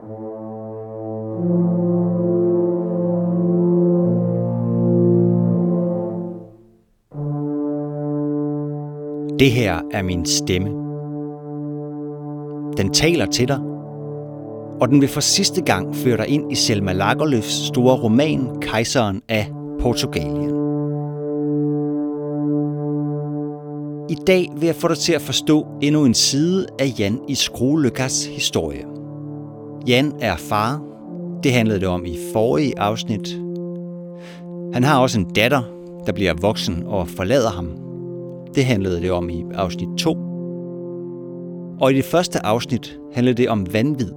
Det her er min stemme. Den taler til dig, og den vil for sidste gang føre dig ind i Selma Lagerlöfs store roman Kejseren af Portugalien. I dag vil jeg få dig til at forstå endnu en side af Jan i Skruelykkers historie. Jan er far. Det handlede det om i forrige afsnit. Han har også en datter, der bliver voksen og forlader ham. Det handlede det om i afsnit 2. Og i det første afsnit handlede det om vanvid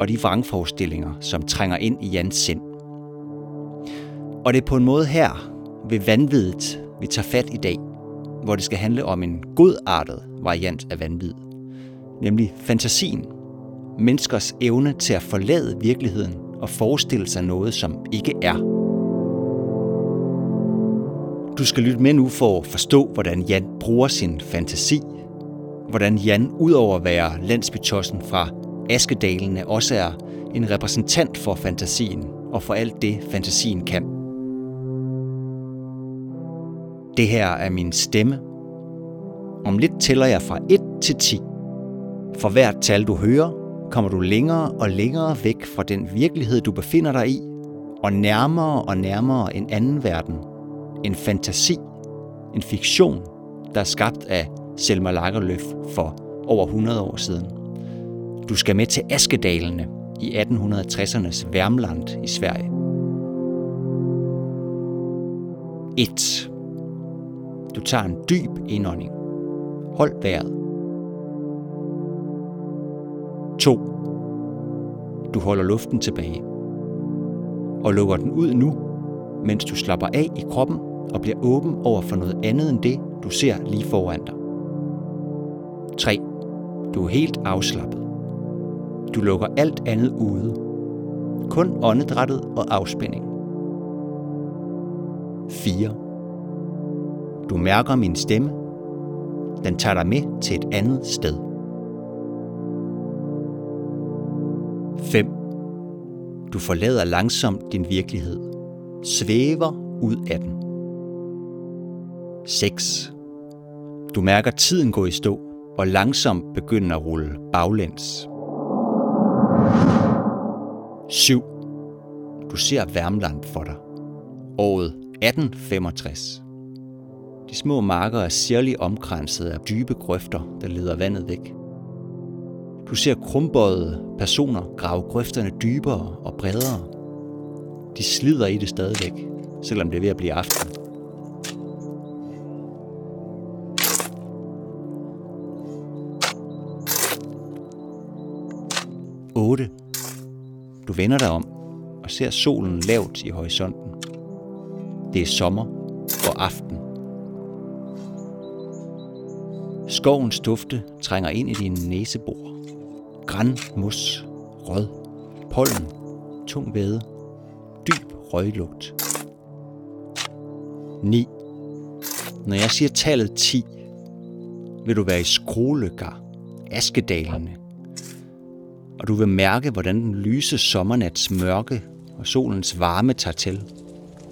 og de vrangforestillinger, som trænger ind i Jans sind. Og det er på en måde her, ved vanvidet, vi tager fat i dag, hvor det skal handle om en godartet variant af vanvid, nemlig fantasien, menneskers evne til at forlade virkeligheden og forestille sig noget, som ikke er. Du skal lytte med nu for at forstå, hvordan Jan bruger sin fantasi, hvordan Jan, udover at være landsbytossen fra Askedalene, også er en repræsentant for fantasien og for alt det, fantasien kan. Det her er min stemme. Om lidt tæller jeg fra 1 til 10. For hvert tal du hører, kommer du længere og længere væk fra den virkelighed, du befinder dig i, og nærmere og nærmere en anden verden. En fantasi, en fiktion, der er skabt af Selma Lagerlöf for over 100 år siden. Du skal med til Askedalene i 1860'ernes Værmland i Sverige. 1. Du tager en dyb indånding. Hold vejret. 2. Du holder luften tilbage. Og lukker den ud nu, mens du slapper af i kroppen og bliver åben over for noget andet end det, du ser lige foran dig. 3. Du er helt afslappet. Du lukker alt andet ude. Kun åndedrættet og afspænding. 4. Du mærker min stemme. Den tager dig med til et andet sted. Du forlader langsomt din virkelighed. Svæver ud af den. 6. Du mærker tiden gå i stå og langsomt begynder at rulle baglæns. 7. Du ser Værmland for dig. Året 1865. De små marker er særligt omkranset af dybe grøfter, der leder vandet væk. Du ser krumbøjede personer grave grøfterne dybere og bredere. De slider i det stadigvæk, selvom det er ved at blive aften. 8. Du vender dig om og ser solen lavt i horisonten. Det er sommer og aften. Skovens dufte trænger ind i dine næsebor. Græn, mos, rød, pollen, tung væde, dyb røglugt. 9. Når jeg siger tallet 10, vil du være i skrolegar, askedalerne, og du vil mærke, hvordan den lyse sommernats mørke og solens varme tager til.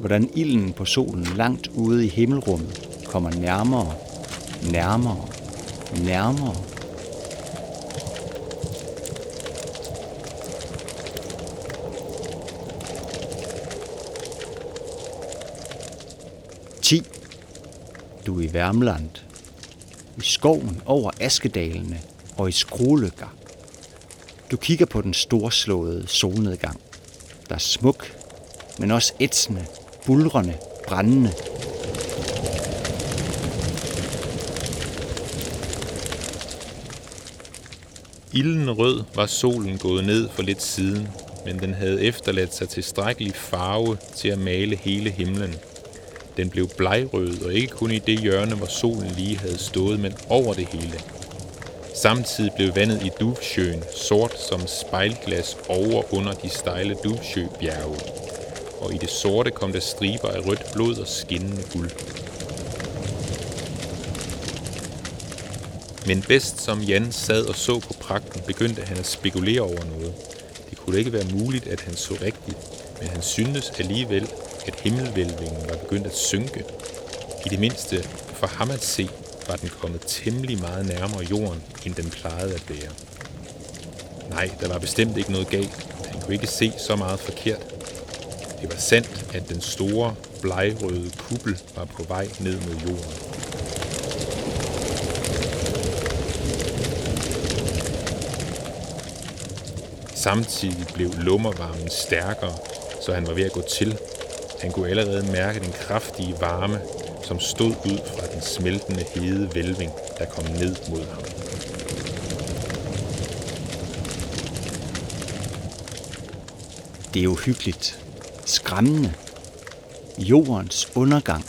Hvordan ilden på solen langt ude i himmelrummet kommer nærmere, nærmere, nærmere. Du i Værmland. I skoven over Askedalene og i skruelykker. Du kigger på den storslåede solnedgang. Der er smuk, men også ætsende, bulrende, brændende. Ilden rød var solen gået ned for lidt siden, men den havde efterladt sig tilstrækkelig farve til at male hele himlen. Den blev blegrød, og ikke kun i det hjørne, hvor solen lige havde stået, men over det hele. Samtidig blev vandet i Duvsjøen sort som spejlglas over under de stejle Duvsjøbjerge, og i det sorte kom der striber af rødt blod og skinnende guld. Men bedst som Jan sad og så på pragten, begyndte han at spekulere over noget. Det kunne ikke være muligt, at han så rigtigt, men han syntes alligevel, at himmelvælvingen var begyndt at synke. I det mindste for ham at se, var den kommet temmelig meget nærmere jorden, end den plejede at være. Nej, der var bestemt ikke noget galt. Han kunne ikke se så meget forkert. Det var sandt, at den store, blegrøde kuppel var på vej ned mod jorden. Samtidig blev lummervarmen stærkere, så han var ved at gå til. Han kunne allerede mærke den kraftige varme, som stod ud fra den smeltende hede vælving, der kom ned mod ham. Det er uhyggeligt. Skræmmende. Jordens undergang.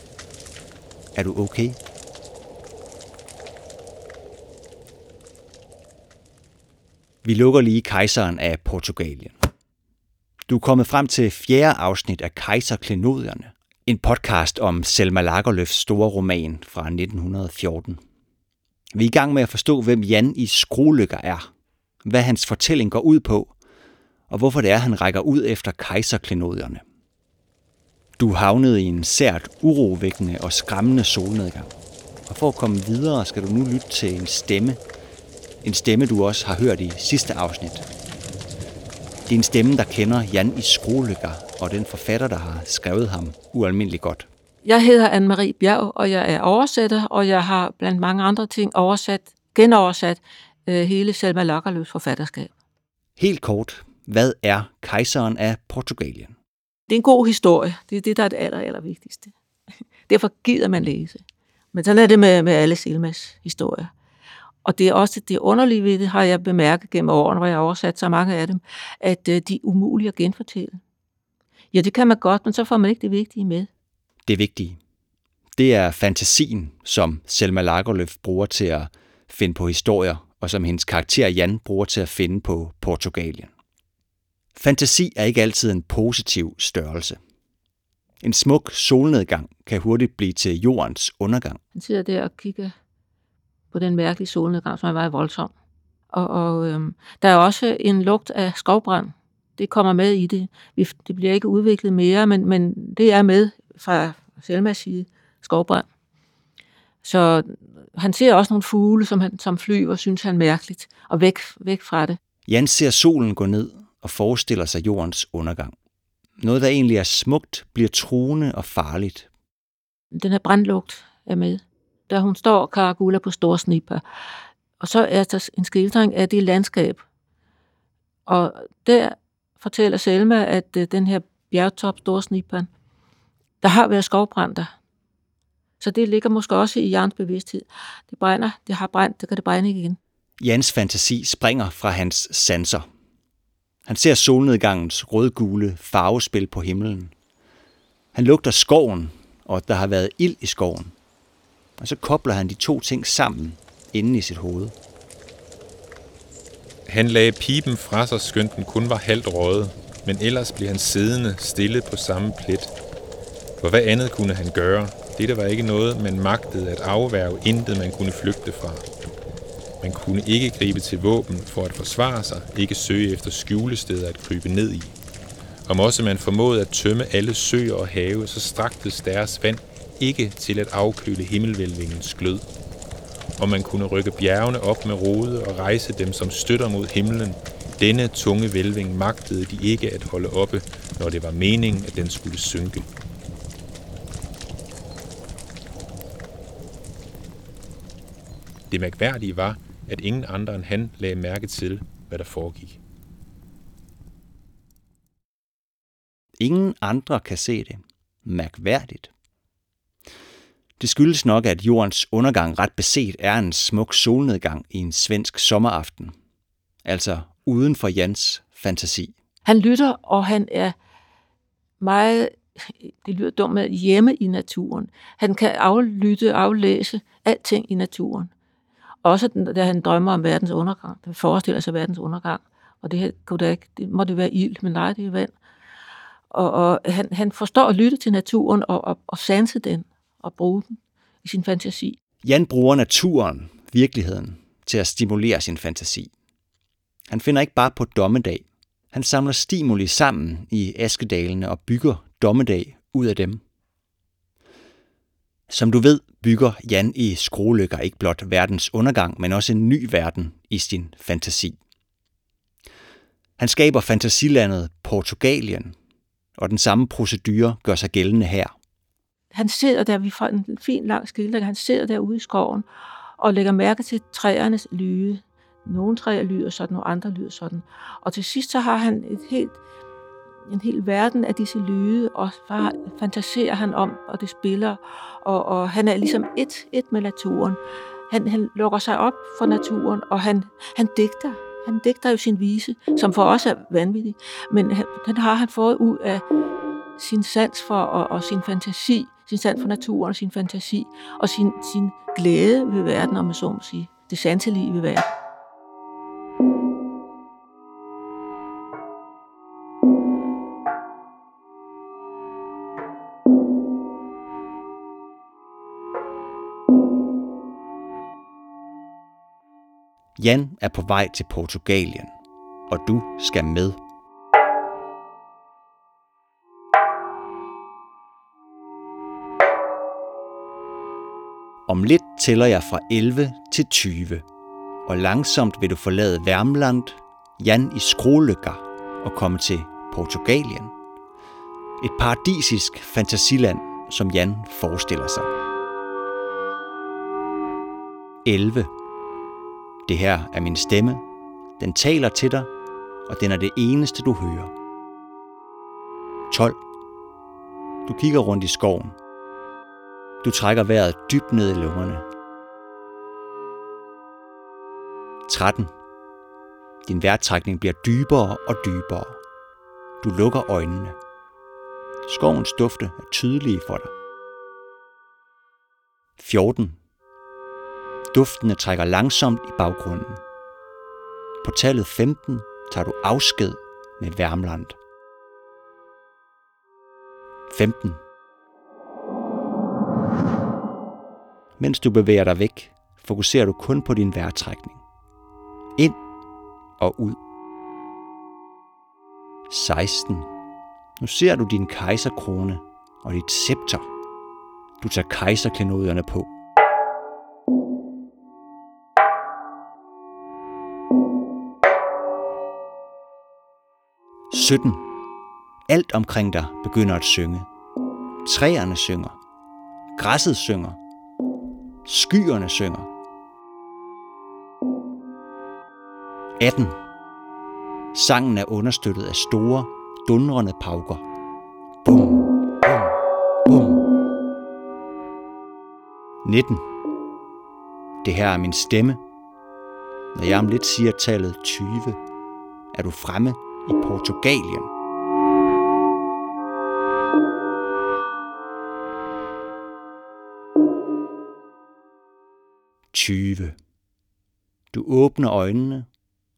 Er du okay? Vi lukker lige kejseren af Portugalien. Du er kommet frem til fjerde afsnit af Kejserklenodierne, en podcast om Selma Lagerlöfs store roman fra 1914. Vi er i gang med at forstå, hvem Jan i Skruelykker er, hvad hans fortælling går ud på, og hvorfor det er, han rækker ud efter kejserklenodierne. Du havnede i en sært urovækkende og skræmmende solnedgang. Og for at komme videre, skal du nu lytte til en stemme. En stemme, du også har hørt i sidste afsnit. Det er en stemme, der kender Jan i Skrolykker og den forfatter, der har skrevet ham ualmindeligt godt. Jeg hedder Anne-Marie Bjerg, og jeg er oversætter, og jeg har blandt mange andre ting oversat, genoversat øh, hele Selma Lagerlöfs forfatterskab. Helt kort, hvad er kejseren af Portugalien? Det er en god historie. Det er det, der er det aller, aller vigtigste. Derfor gider man læse. Men sådan er det med, med alle Selmas historier. Og det er også det underlige ved det, har jeg bemærket gennem årene, hvor jeg har oversat så mange af dem, at øh, de er umulige at genfortælle. Ja, det kan man godt, men så får man ikke det vigtige med. Det vigtige, det er fantasien, som Selma Lagerlöf bruger til at finde på historier, og som hendes karakter Jan bruger til at finde på Portugalien. Fantasi er ikke altid en positiv størrelse. En smuk solnedgang kan hurtigt blive til jordens undergang. Han sidder der og kigger på den mærkelige solnedgang, som er meget voldsom. Og, og øhm, der er også en lugt af skovbrand. Det kommer med i det. Det bliver ikke udviklet mere, men, men det er med fra Selmas side, skovbrand. Så han ser også nogle fugle, som, han, som flyver, synes han mærkeligt, og væk, væk fra det. Jan ser solen gå ned og forestiller sig jordens undergang. Noget, der egentlig er smukt, bliver truende og farligt. Den her brandlugt er med. Da hun står Karagula på store snipper. Og så er der en skildring af det landskab. Og der fortæller Selma, at øh, den her bjergtop, store der har været skovbrand der. Så det ligger måske også i Jans bevidsthed. Det brænder, det har brændt, det kan det brænde igen. Jans fantasi springer fra hans sanser. Han ser solnedgangens rødgule farvespil på himlen. Han lugter skoven, og der har været ild i skoven. Og så kobler han de to ting sammen inde i sit hoved. Han lagde pipen fra sig, skønt den kun var halvt røget, men ellers blev han siddende stille på samme plet. For hvad andet kunne han gøre? Dette var ikke noget, man magtede at afværge, intet man kunne flygte fra. Man kunne ikke gribe til våben for at forsvare sig, ikke søge efter skjulesteder at krybe ned i. Om også man formåede at tømme alle søer og have, så straktes deres vand ikke til at afkøle himmelvælvingens glød. Og man kunne rykke bjergene op med rode og rejse dem som støtter mod himlen. Denne tunge vælving magtede de ikke at holde oppe, når det var meningen, at den skulle synke. Det mærkværdige var, at ingen andre end han lagde mærke til, hvad der foregik. Ingen andre kan se det. Mærkværdigt. Det skyldes nok, at jordens undergang ret beset er en smuk solnedgang i en svensk sommeraften. Altså uden for Jans fantasi. Han lytter, og han er meget, det lyder dumt, med hjemme i naturen. Han kan aflytte, aflæse alting i naturen. Også da han drømmer om verdens undergang. Han forestiller sig verdens undergang. Og det her kunne da ikke, det må det være ild, men nej, det er vand. Og, og han, han forstår at lytte til naturen og, og, og sanse den og bruge den i sin fantasi. Jan bruger naturen, virkeligheden, til at stimulere sin fantasi. Han finder ikke bare på dommedag. Han samler stimuli sammen i askedalene og bygger dommedag ud af dem. Som du ved, bygger Jan i Skrolykker ikke blot verdens undergang, men også en ny verden i sin fantasi. Han skaber fantasilandet Portugalien, og den samme procedure gør sig gældende her. Han sidder der, vi får en fin lang skildring, han sidder der ude i skoven og lægger mærke til træernes lyde. Nogle træer lyder sådan, og andre lyder sådan. Og til sidst så har han et helt, en hel verden af disse lyde, og fantaserer han om, og det spiller, og, og han er ligesom et, et med naturen. Han, han lukker sig op for naturen, og han, han digter. Han digter jo sin vise, som for os er vanvittig, men han, den har han fået ud af sin sans for og, og sin fantasi, sin sand for naturen og sin fantasi, og sin, sin glæde ved verden, om man så må sige. Det sanselige ved verden. Jan er på vej til Portugalien, og du skal med. Om lidt tæller jeg fra 11 til 20, og langsomt vil du forlade Værmland, Jan i Skrolykker og komme til Portugalien. Et paradisisk fantasiland, som Jan forestiller sig. 11. Det her er min stemme. Den taler til dig, og den er det eneste, du hører. 12. Du kigger rundt i skoven. Du trækker vejret dybt ned i lungerne. 13. Din vejrtrækning bliver dybere og dybere. Du lukker øjnene. Skovens dufte er tydelige for dig. 14. Duftene trækker langsomt i baggrunden. På tallet 15 tager du afsked med Værmland. 15. Mens du bevæger dig væk, fokuserer du kun på din vejrtrækning. Ind og ud. 16. Nu ser du din kejserkrone og dit scepter. Du tager kejserklenoderne på. 17. Alt omkring dig begynder at synge. Træerne synger. Græsset synger. Skyerne synger. 18. Sangen er understøttet af store, dundrende pauker. Bum, bum, bum. 19. Det her er min stemme. Når jeg om lidt siger tallet 20, er du fremme i Portugalien. Tyve. Du åbner øjnene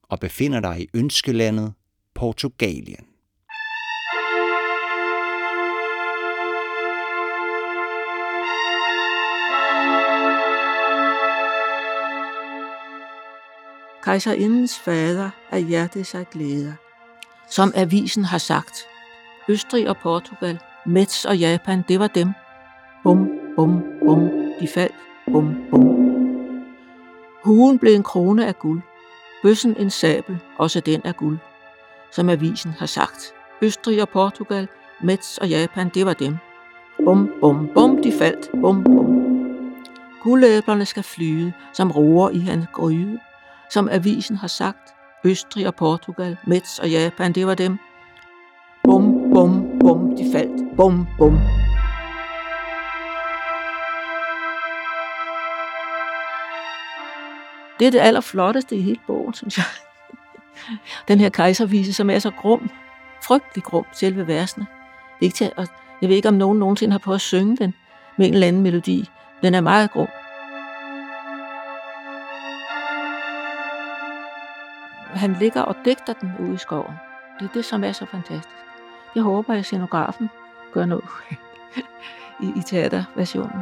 og befinder dig i ønskelandet Portugalien. Kejserindens fader er hjertet sig glæder som avisen har sagt. Østrig og Portugal, Metz og Japan, det var dem. Bum, bum, bum, de faldt. Bum, bum. Huen blev en krone af guld. Bøssen en sabel, også den af guld. Som avisen har sagt. Østrig og Portugal, Metz og Japan, det var dem. Bum, bum, bum, de faldt. Bum, bum. Guldæblerne skal flyde, som roer i hans gryde. Som avisen har sagt. Østrig og Portugal, Metz og Japan, det var dem. Bum, bum, bum, de faldt. Bum, bum. Det er det allerflotteste i hele bogen, synes jeg. Den her kejservise, som er så grum, frygtelig grum, selve versene. Det er ikke til at, jeg ved ikke, om nogen nogensinde har prøvet at synge den med en eller anden melodi. Den er meget grum. han ligger og digter den ude i skoven. Det er det, som er så fantastisk. Jeg håber, at scenografen gør noget i, i teaterversionen.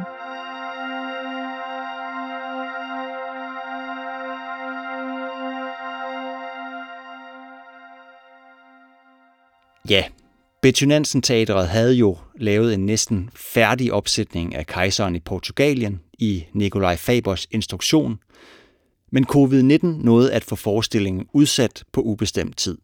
Ja, Betty Nansen Teatret havde jo lavet en næsten færdig opsætning af Kejseren i Portugalien i Nikolaj Fabers instruktion, men covid-19 nåede at få forestillingen udsat på ubestemt tid.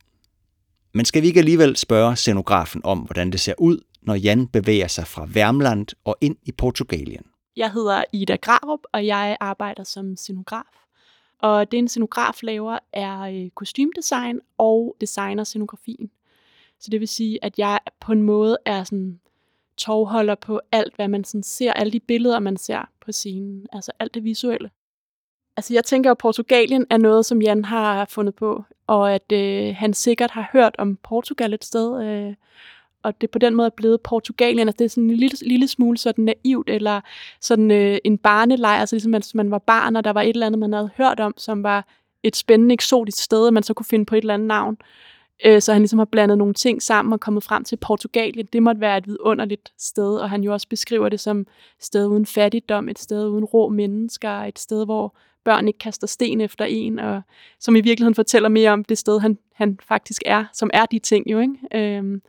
Men skal vi ikke alligevel spørge scenografen om, hvordan det ser ud, når Jan bevæger sig fra Værmland og ind i Portugalien? Jeg hedder Ida Grarup, og jeg arbejder som scenograf. Og det en scenograf laver er øh, kostymdesign og designer scenografien. Så det vil sige, at jeg på en måde er sådan tovholder på alt, hvad man sådan ser, alle de billeder, man ser på scenen, altså alt det visuelle. Altså jeg tænker, at Portugalien er noget, som Jan har fundet på, og at øh, han sikkert har hørt om Portugal et sted, øh, og det på den måde er blevet Portugalien, altså det er sådan en lille, lille smule sådan naivt, eller sådan øh, en barnelejr, altså ligesom hvis man var barn, og der var et eller andet, man havde hørt om, som var et spændende, eksotisk sted, og man så kunne finde på et eller andet navn. Øh, så han ligesom har blandet nogle ting sammen og kommet frem til Portugalien. Det måtte være et vidunderligt sted, og han jo også beskriver det som et sted uden fattigdom, et sted uden rå mennesker, et sted, hvor børn ikke kaster sten efter en, og som i virkeligheden fortæller mere om det sted, han, han faktisk er, som er de ting jo. Ikke? Øhm,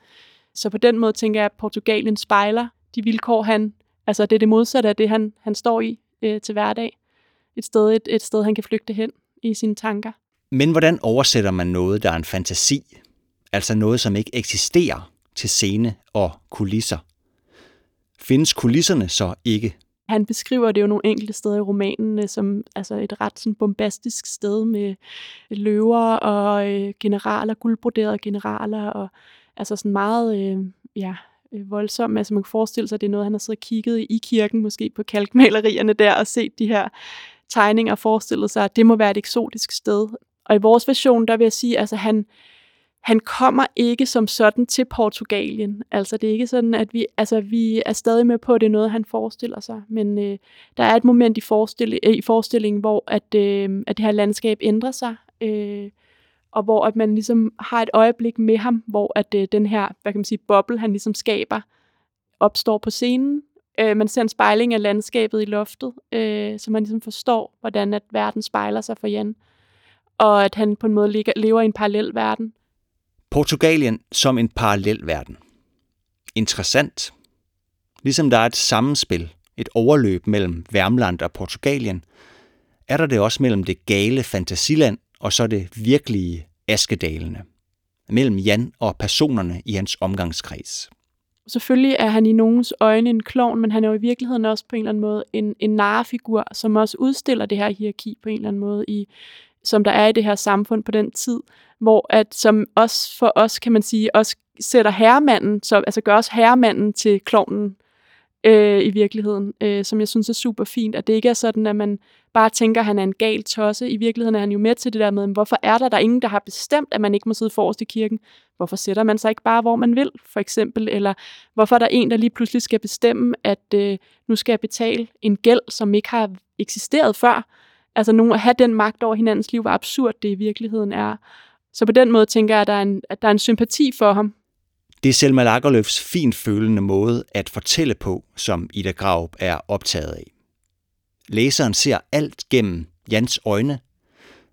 så på den måde tænker jeg, at Portugalien spejler de vilkår, han, altså det er det modsatte af det, han, han står i øh, til hverdag. Et sted, et, et sted, han kan flygte hen i sine tanker. Men hvordan oversætter man noget, der er en fantasi, altså noget, som ikke eksisterer, til scene og kulisser? Findes kulisserne så ikke? Han beskriver det jo nogle enkelte steder i romanen øh, som altså et ret sådan bombastisk sted med løver og øh, generaler, guldbroderede generaler, og altså sådan meget øh, ja, øh, voldsomt. Altså man kan forestille sig, at det er noget, han har siddet og kigget i kirken, måske på kalkmalerierne der, og set de her tegninger og forestillet sig, at det må være et eksotisk sted. Og i vores version, der vil jeg sige, altså han, han kommer ikke som sådan til Portugalien. Altså det er ikke sådan, at vi, altså, vi er stadig med på, at det er noget, han forestiller sig. Men øh, der er et moment i, forestilling, øh, i forestillingen, hvor at, øh, at det her landskab ændrer sig. Øh, og hvor at man ligesom har et øjeblik med ham, hvor at øh, den her, hvad kan man sige, boble, han ligesom skaber, opstår på scenen. Øh, man ser en spejling af landskabet i loftet, øh, så man ligesom forstår, hvordan at verden spejler sig for Jan. Og at han på en måde lever i en parallel verden. Portugalien som en parallel verden. Interessant. Ligesom der er et sammenspil, et overløb mellem Værmland og Portugalien, er der det også mellem det gale fantasiland og så det virkelige askedalene. Mellem Jan og personerne i hans omgangskreds. Selvfølgelig er han i nogens øjne en klovn, men han er jo i virkeligheden også på en eller anden måde en, en narrefigur, som også udstiller det her hierarki på en eller anden måde, i, som der er i det her samfund på den tid, hvor at som også for os, kan man sige, også sætter herremanden, så, altså gør os herremanden til klovnen øh, i virkeligheden, øh, som jeg synes er super fint, at det ikke er sådan, at man bare tænker, at han er en gal tosse. I virkeligheden er han jo med til det der med, hvorfor er der der ingen, der har bestemt, at man ikke må sidde forrest i kirken? Hvorfor sætter man sig ikke bare, hvor man vil, for eksempel? Eller hvorfor er der en, der lige pludselig skal bestemme, at øh, nu skal jeg betale en gæld, som ikke har eksisteret før? Altså nogen, at have den magt over hinandens liv, hvor absurd det i virkeligheden er. Så på den måde tænker jeg, at der er en, at der er en sympati for ham. Det er Selma Lagerlöfs fint følende måde at fortælle på, som Ida Graup er optaget af. Læseren ser alt gennem Jans øjne,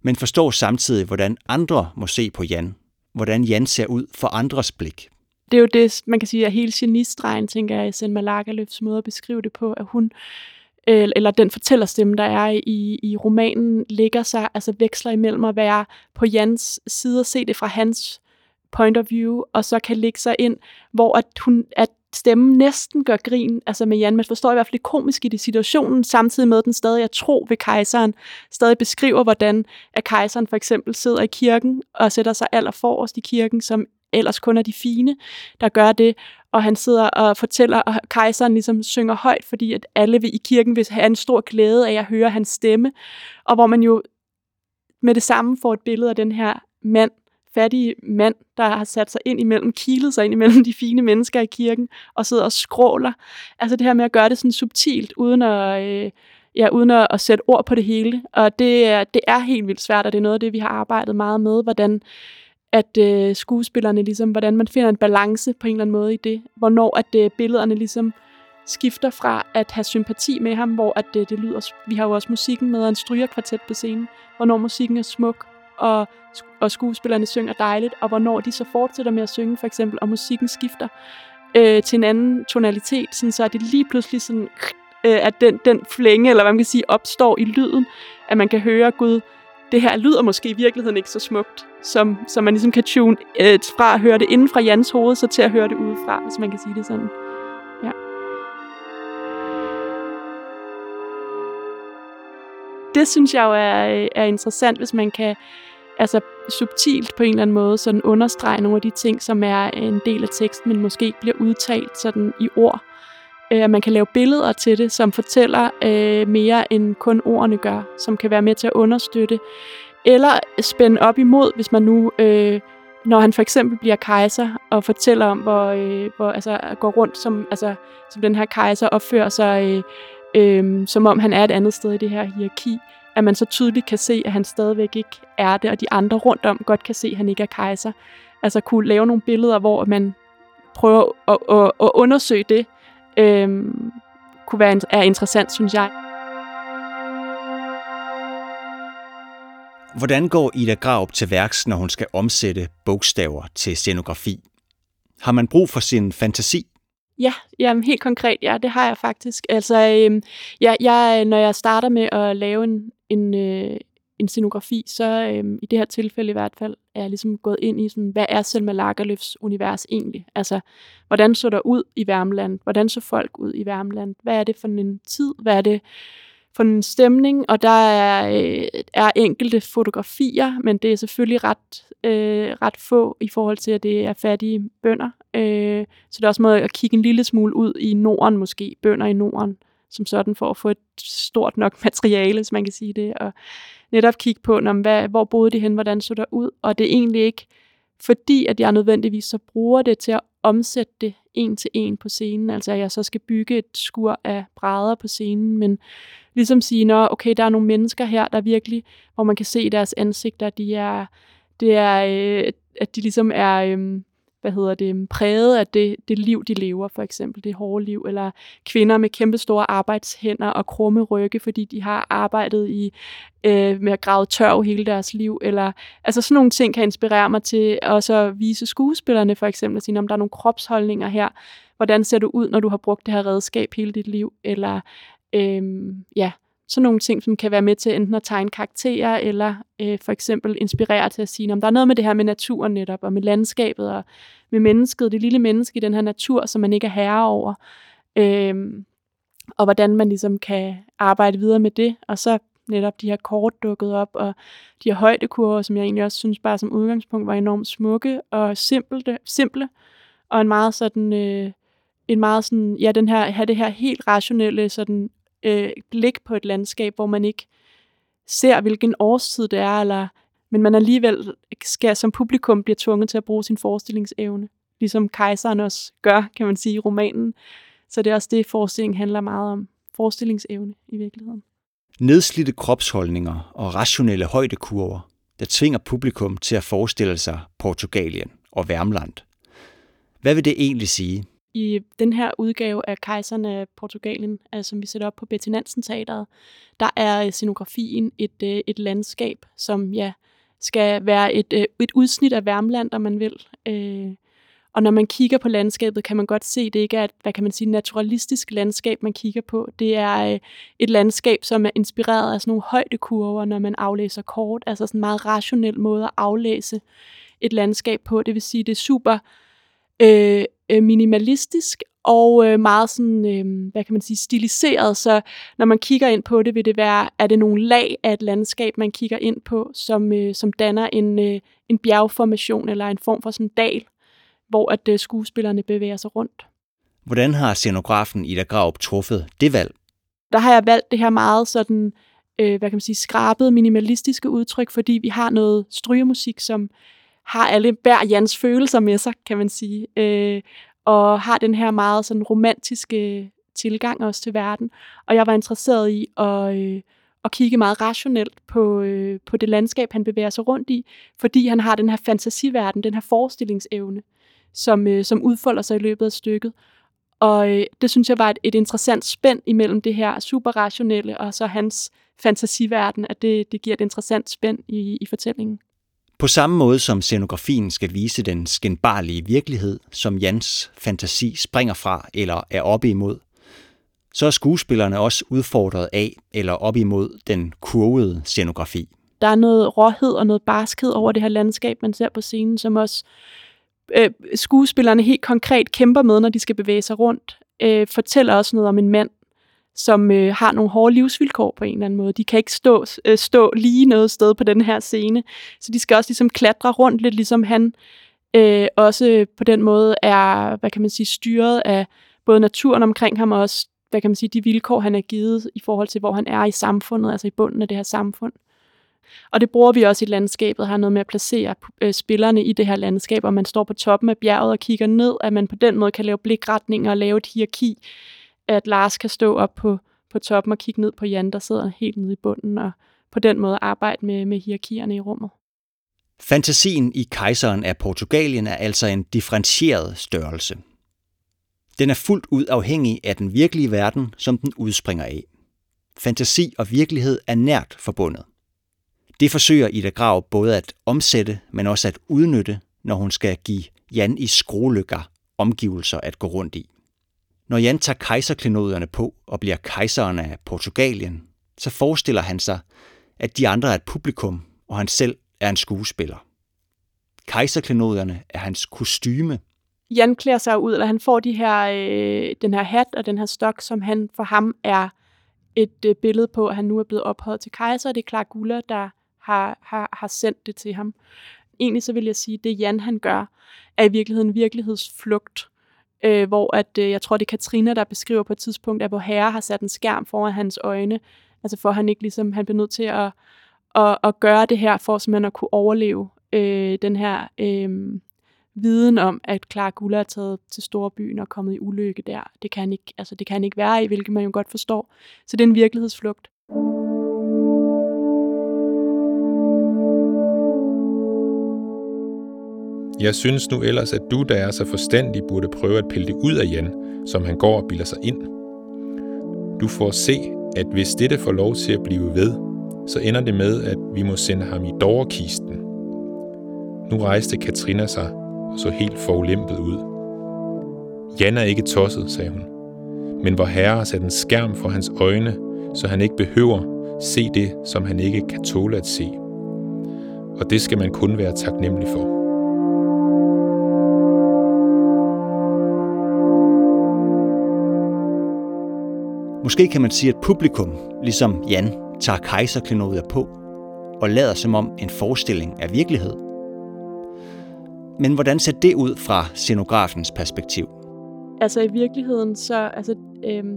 men forstår samtidig, hvordan andre må se på Jan, hvordan Jan ser ud for andres blik. Det er jo det, man kan sige, at hele genistregen, tænker jeg, i Selma Lagerlöfs måde at beskrive det på, at hun eller den fortællerstemme, der er i, i romanen, ligger sig, altså veksler imellem at være på Jans side og se det fra hans point of view, og så kan lægge sig ind, hvor at, hun, at stemmen næsten gør grin altså med Jan. Man forstår i hvert fald det komiske i det situationen, samtidig med, at den stadig er tro ved kejseren, stadig beskriver, hvordan at kejseren for eksempel sidder i kirken og sætter sig aller forrest i kirken, som ellers kun er de fine, der gør det, og han sidder og fortæller, og kejseren ligesom synger højt, fordi at alle i kirken vil have en stor glæde af at høre hans stemme, og hvor man jo med det samme får et billede af den her mand, fattige mand, der har sat sig ind imellem, kilet sig ind imellem de fine mennesker i kirken, og sidder og skråler. Altså det her med at gøre det sådan subtilt, uden at, øh, ja, uden at, at sætte ord på det hele. Og det er, det er helt vildt svært, og det er noget af det, vi har arbejdet meget med, hvordan at øh, skuespillerne ligesom, hvordan man finder en balance på en eller anden måde i det, hvornår at øh, billederne ligesom skifter fra at have sympati med ham, hvor at øh, det lyder, vi har jo også musikken med, og en strygerkvartet på scenen, hvornår musikken er smuk, og, og skuespillerne synger dejligt, og hvornår de så fortsætter med at synge, for eksempel, og musikken skifter øh, til en anden tonalitet, sådan så er det lige pludselig sådan, øh, at den, den flænge, eller hvad man kan sige, opstår i lyden, at man kan høre, Gud, det her lyder måske i virkeligheden ikke så smukt, som, som man ligesom kan tune øh, fra at høre det inden fra Jans hoved, så til at høre det udefra, hvis man kan sige det sådan. Ja. Det synes jeg jo er, øh, er interessant, hvis man kan altså subtilt på en eller anden måde sådan understrege nogle af de ting, som er en del af teksten, men måske ikke bliver udtalt sådan i ord. Øh, at man kan lave billeder til det, som fortæller øh, mere end kun ordene gør, som kan være med til at understøtte. Eller spænde op imod, hvis man nu, øh, når han for eksempel bliver kejser, og fortæller om, hvor, øh, hvor altså, går rundt som, altså, som den her kejser opfører sig, øh, øh, som om han er et andet sted i det her hierarki, at man så tydeligt kan se, at han stadigvæk ikke er det, og de andre rundt om godt kan se, at han ikke er kejser. Altså kunne lave nogle billeder, hvor man prøver at, at, at undersøge det, øhm, kunne være er interessant, synes jeg. Hvordan går Ida Graup til værks, når hun skal omsætte bogstaver til scenografi? Har man brug for sin fantasi? Ja, jamen helt konkret, ja, det har jeg faktisk. Altså, øhm, ja, jeg, når jeg starter med at lave en, en, øh, en scenografi, så øhm, i det her tilfælde i hvert fald, er jeg ligesom gået ind i, sådan, hvad er Selma Lagerlöfs univers egentlig? Altså, hvordan så der ud i Værmland? Hvordan så folk ud i Værmland? Hvad er det for en tid? Hvad er det for en stemning? Og der er, øh, er enkelte fotografier, men det er selvfølgelig ret, øh, ret få i forhold til, at det er fattige bønder. Øh, så det er også måde at kigge en lille smule ud i Norden måske, bønder i Norden, som sådan for at få et stort nok materiale, hvis man kan sige det, og netop kigge på, når, hvad, hvor boede de hen, hvordan så der ud, og det er egentlig ikke fordi, at jeg nødvendigvis så bruger det til at omsætte det en til en på scenen, altså at jeg så skal bygge et skur af brædder på scenen, men ligesom sige, når okay, der er nogle mennesker her, der virkelig, hvor man kan se deres ansigter, de er, det er, øh, at de ligesom er, øh, hvad hedder det, præget af det, det liv, de lever, for eksempel det hårde liv, eller kvinder med kæmpe store arbejdshænder og krumme rygge, fordi de har arbejdet i øh, med at grave tørv hele deres liv, eller altså sådan nogle ting kan inspirere mig til også at vise skuespillerne for eksempel, at sige, om der er nogle kropsholdninger her, hvordan ser du ud, når du har brugt det her redskab hele dit liv, eller øh, ja, sådan nogle ting, som kan være med til enten at tegne karakterer, eller øh, for eksempel inspirere til at sige, om der er noget med det her med naturen netop, og med landskabet, og med mennesket, det lille menneske i den her natur, som man ikke er herre over, øh, og hvordan man ligesom kan arbejde videre med det, og så netop de her kort dukket op, og de her højdekurver, som jeg egentlig også synes bare som udgangspunkt var enormt smukke og simple, simple og en meget sådan, øh, en meget sådan, ja, den her, have det her helt rationelle sådan øh, blik på et landskab, hvor man ikke ser, hvilken årstid det er, eller, men man alligevel skal som publikum bliver tvunget til at bruge sin forestillingsevne, ligesom kejseren også gør, kan man sige, i romanen. Så det er også det, forestillingen handler meget om. Forestillingsevne i virkeligheden. Nedslidte kropsholdninger og rationelle højdekurver, der tvinger publikum til at forestille sig Portugalien og Værmland. Hvad vil det egentlig sige? I den her udgave af Kejseren af Portugalien, altså, som vi sætter op på Betty Nansen Teateret, der er scenografien et, øh, et landskab, som ja, skal være et, øh, et udsnit af Værmland, om man vil. Øh, og når man kigger på landskabet, kan man godt se, at det ikke er et, hvad kan man sige, naturalistisk landskab, man kigger på. Det er øh, et landskab, som er inspireret af sådan nogle højdekurver, når man aflæser kort. Altså sådan en meget rationel måde at aflæse et landskab på. Det vil sige, det er super øh, øh, minimalistisk og øh, meget sådan, øh, hvad kan man sige, stiliseret. Så når man kigger ind på det, vil det være, er det nogle lag af et landskab, man kigger ind på, som, øh, som danner en, øh, en bjergformation eller en form for sådan dal, hvor at øh, skuespillerne bevæger sig rundt. Hvordan har scenografen Ida Graup truffet det valg? Der har jeg valgt det her meget sådan, øh, hvad kan man sige, skrabet minimalistiske udtryk, fordi vi har noget strygemusik, som har alle bær Jans følelser med sig, kan man sige. Øh, og har den her meget sådan romantiske tilgang også til verden. Og jeg var interesseret i at, øh, at kigge meget rationelt på, øh, på det landskab, han bevæger sig rundt i, fordi han har den her fantasiverden, den her forestillingsevne, som, øh, som udfolder sig i løbet af stykket. Og øh, det synes jeg var et, et interessant spænd imellem det her super rationelle og så hans fantasiverden, at det, det giver et interessant spænd i, i fortællingen. På samme måde som scenografien skal vise den skinbarlige virkelighed, som Jans fantasi springer fra eller er oppe imod, så er skuespillerne også udfordret af eller op imod den kurvede scenografi. Der er noget råhed og noget barskhed over det her landskab, man ser på scenen, som også øh, skuespillerne helt konkret kæmper med, når de skal bevæge sig rundt. Øh, fortæller også noget om en mand, som øh, har nogle hårde livsvilkår på en eller anden måde. De kan ikke stå, øh, stå lige noget sted på den her scene, så de skal også ligesom klatre rundt lidt, ligesom han øh, også på den måde er, hvad kan man sige, styret af både naturen omkring ham og også, hvad kan man sige, de vilkår, han er givet i forhold til, hvor han er i samfundet, altså i bunden af det her samfund. Og det bruger vi også i landskabet, har noget med at placere øh, spillerne i det her landskab, og man står på toppen af bjerget og kigger ned, at man på den måde kan lave blikretninger og lave et hierarki, at Lars kan stå op på, på toppen og kigge ned på Jan, der sidder helt nede i bunden, og på den måde arbejde med, med hierarkierne i rummet. Fantasien i kejseren af Portugalien er altså en differentieret størrelse. Den er fuldt ud afhængig af den virkelige verden, som den udspringer af. Fantasi og virkelighed er nært forbundet. Det forsøger Ida Grav både at omsætte, men også at udnytte, når hun skal give Jan i skrolykker omgivelser at gå rundt i. Når Jan tager kejserklenoderne på og bliver kejseren af Portugalien, så forestiller han sig, at de andre er et publikum, og han selv er en skuespiller. Kejserklenoderne er hans kostyme. Jan klæder sig ud, eller han får de her, øh, den her hat og den her stok, som han for ham er et øh, billede på, at han nu er blevet ophøjet til kejser. Det er Clark Guller, der har, har, har sendt det til ham. Egentlig så vil jeg sige, at det Jan han gør, er i virkeligheden virkelighedsflugt øh, hvor at, øh, jeg tror, det er Katrina, der beskriver på et tidspunkt, at hvor herre har sat en skærm foran hans øjne, altså for han ikke ligesom, han bliver nødt til at, at, at gøre det her, for simpelthen at kunne overleve øh, den her øh, viden om, at Clark Gulla er taget til storbyen og kommet i ulykke der. Det kan han ikke, altså det kan han ikke være i, hvilket man jo godt forstår. Så det er en virkelighedsflugt. Jeg synes nu ellers, at du, der er så forstandig, burde prøve at pille det ud af Jan, som han går og bilder sig ind. Du får se, at hvis dette får lov til at blive ved, så ender det med, at vi må sende ham i dårkisten. Nu rejste Katrina sig og så helt forulæmpet ud. Jan er ikke tosset, sagde hun, men hvor herre har sat en skærm for hans øjne, så han ikke behøver se det, som han ikke kan tåle at se. Og det skal man kun være taknemmelig for. Måske kan man sige, at publikum, ligesom Jan, tager kejserklenodier på og lader som om en forestilling er virkelighed. Men hvordan ser det ud fra scenografens perspektiv? Altså i virkeligheden, så altså, øhm,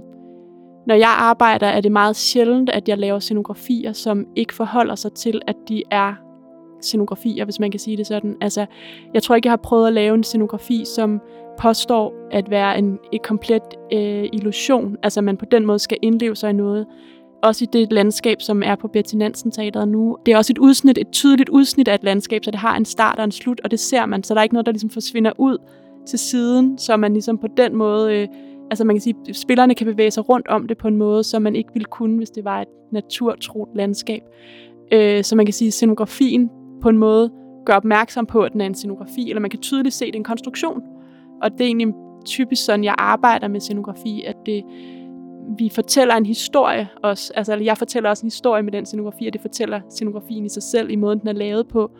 når jeg arbejder, er det meget sjældent, at jeg laver scenografier, som ikke forholder sig til, at de er scenografier, hvis man kan sige det sådan. Altså, jeg tror ikke, jeg har prøvet at lave en scenografi, som påstår at være en et komplet øh, illusion. Altså, man på den måde skal indleve sig i noget. Også i det landskab, som er på Betty Nansen Teateret nu. Det er også et udsnit, et tydeligt udsnit af et landskab, så det har en start og en slut, og det ser man. Så der er ikke noget, der ligesom forsvinder ud til siden, så man ligesom på den måde... Øh, altså man kan sige, spillerne kan bevæge sig rundt om det på en måde, som man ikke ville kunne, hvis det var et naturtro landskab. Øh, så man kan sige, at scenografien på en måde gør opmærksom på, at den er en scenografi, eller man kan tydeligt se, at det er en konstruktion. Og det er egentlig typisk sådan, jeg arbejder med scenografi, at det, vi fortæller en historie også. Altså, jeg fortæller også en historie med den scenografi, og det fortæller scenografien i sig selv, i måden, den er lavet på.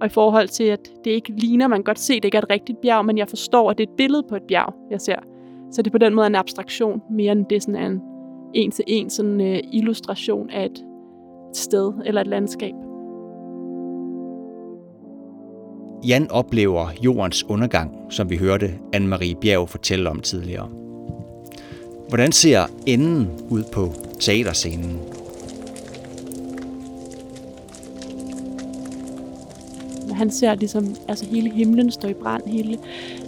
Og i forhold til, at det ikke ligner, man kan godt se, at det ikke er et rigtigt bjerg, men jeg forstår, at det er et billede på et bjerg, jeg ser. Så det er på den måde en abstraktion, mere end det sådan er en en-til-en sådan, uh, illustration af et sted eller et landskab. Jan oplever jordens undergang, som vi hørte Anne-Marie Bjerg fortælle om tidligere. Hvordan ser enden ud på teaterscenen? Han ser ligesom, altså hele himlen står i brand, hele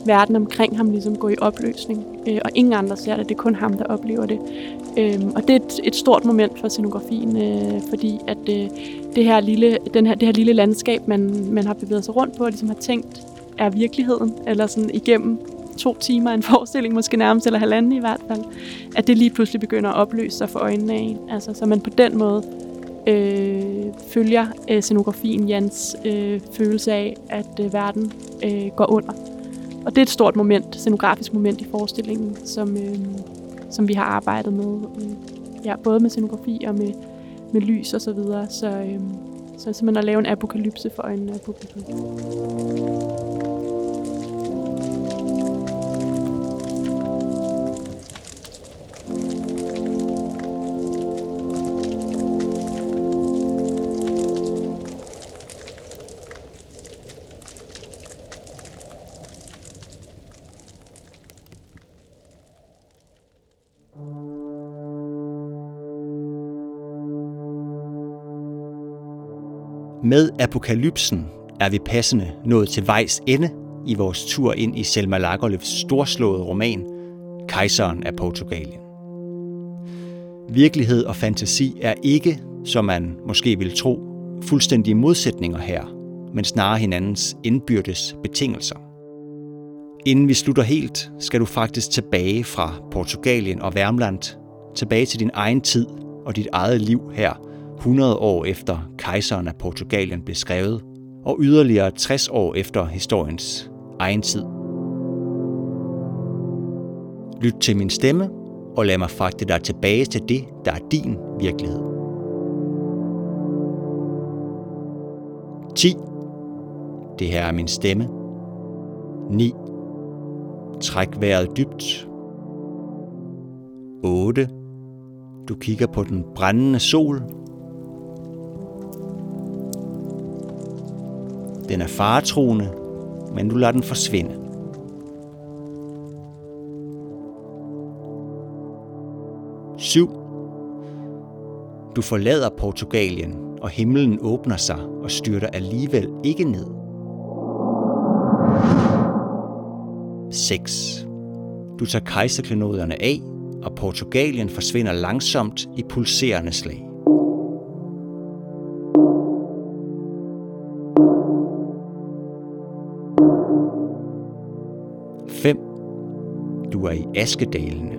verden omkring ham ligesom går i opløsning, øh, og ingen andre ser det, det er kun ham, der oplever det. Øhm, og det er et, et stort moment for scenografien, øh, fordi at øh, det, her lille, den her, det her lille landskab, man, man har bevæget sig rundt på, og ligesom har tænkt, er virkeligheden, eller sådan igennem to timer en forestilling, måske nærmest, eller halvanden i hvert fald, at det lige pludselig begynder at opløse sig for øjnene af en. Altså, så man på den måde øh, følger øh, scenografien Jans øh, følelse af, at øh, verden øh, går under. Og det er et stort moment, scenografisk moment i forestillingen, som, øh, som vi har arbejdet med. Øh, ja, både med scenografi og med, med lys og så videre. Så, øhm, så simpelthen at lave en apokalypse for øjnene af øh, publikum. Med apokalypsen er vi passende nået til vejs ende i vores tur ind i Selma Lagerlöfs storslåede roman Kejseren af Portugalien. Virkelighed og fantasi er ikke, som man måske vil tro, fuldstændige modsætninger her, men snarere hinandens indbyrdes betingelser. Inden vi slutter helt, skal du faktisk tilbage fra Portugalien og Værmland, tilbage til din egen tid og dit eget liv her – 100 år efter kejseren af Portugalien blev skrevet, og yderligere 60 år efter historiens egen tid. Lyt til min stemme, og lad mig fragte dig tilbage til det, der er din virkelighed. 10. Det her er min stemme. 9. Træk vejret dybt. 8. Du kigger på den brændende sol Den er faretroende, men du lader den forsvinde. Syv. Du forlader Portugalien, og himlen åbner sig og styrter alligevel ikke ned. 6. Du tager kejserklenoderne af, og Portugalien forsvinder langsomt i pulserende slag. Er i Askedalene.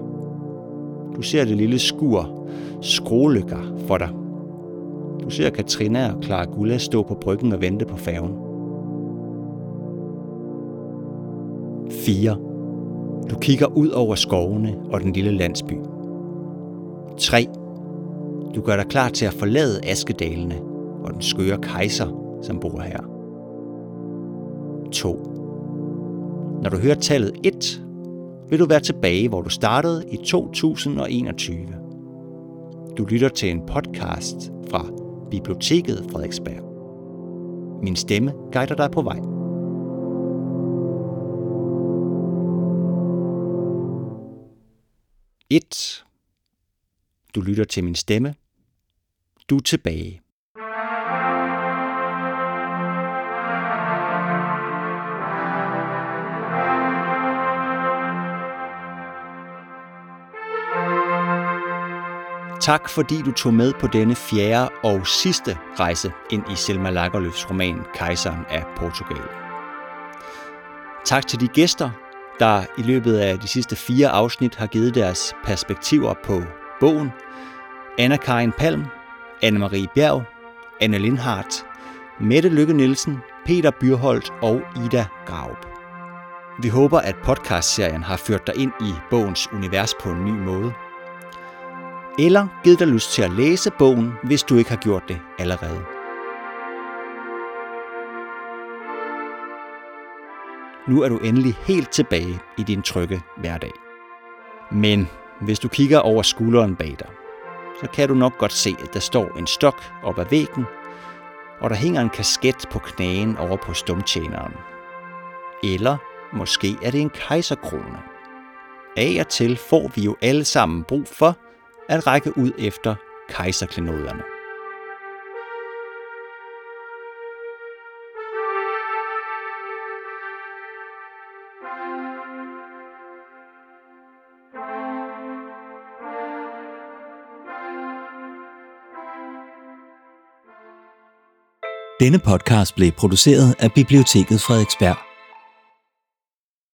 Du ser det lille skur, skrålykker for dig. Du ser Katrina og Clara Gulla stå på bryggen og vente på færgen. 4. Du kigger ud over skovene og den lille landsby. 3. Du gør dig klar til at forlade Askedalene og den skøre kejser, som bor her. 2. Når du hører tallet 1, vil du være tilbage, hvor du startede i 2021. Du lytter til en podcast fra Biblioteket Frederiksberg. Min stemme guider dig på vej. Et. Du lytter til min stemme. Du er tilbage. Tak fordi du tog med på denne fjerde og sidste rejse ind i Selma Lagerlöfs roman Kejseren af Portugal. Tak til de gæster, der i løbet af de sidste fire afsnit har givet deres perspektiver på bogen. Anna-Karin Palm, Anne-Marie Bjerg, Anne Lindhardt, Mette Lykke Nielsen, Peter Byrholdt og Ida Graup. Vi håber, at podcastserien har ført dig ind i bogens univers på en ny måde – eller givet dig lyst til at læse bogen, hvis du ikke har gjort det allerede. Nu er du endelig helt tilbage i din trygge hverdag. Men hvis du kigger over skulderen bag dig, så kan du nok godt se, at der står en stok op ad væggen, og der hænger en kasket på knæen over på stumtjeneren. Eller måske er det en kejserkrone. Af og til får vi jo alle sammen brug for at række ud efter kejserklenoderne. Denne podcast blev produceret af Biblioteket Frederiksberg.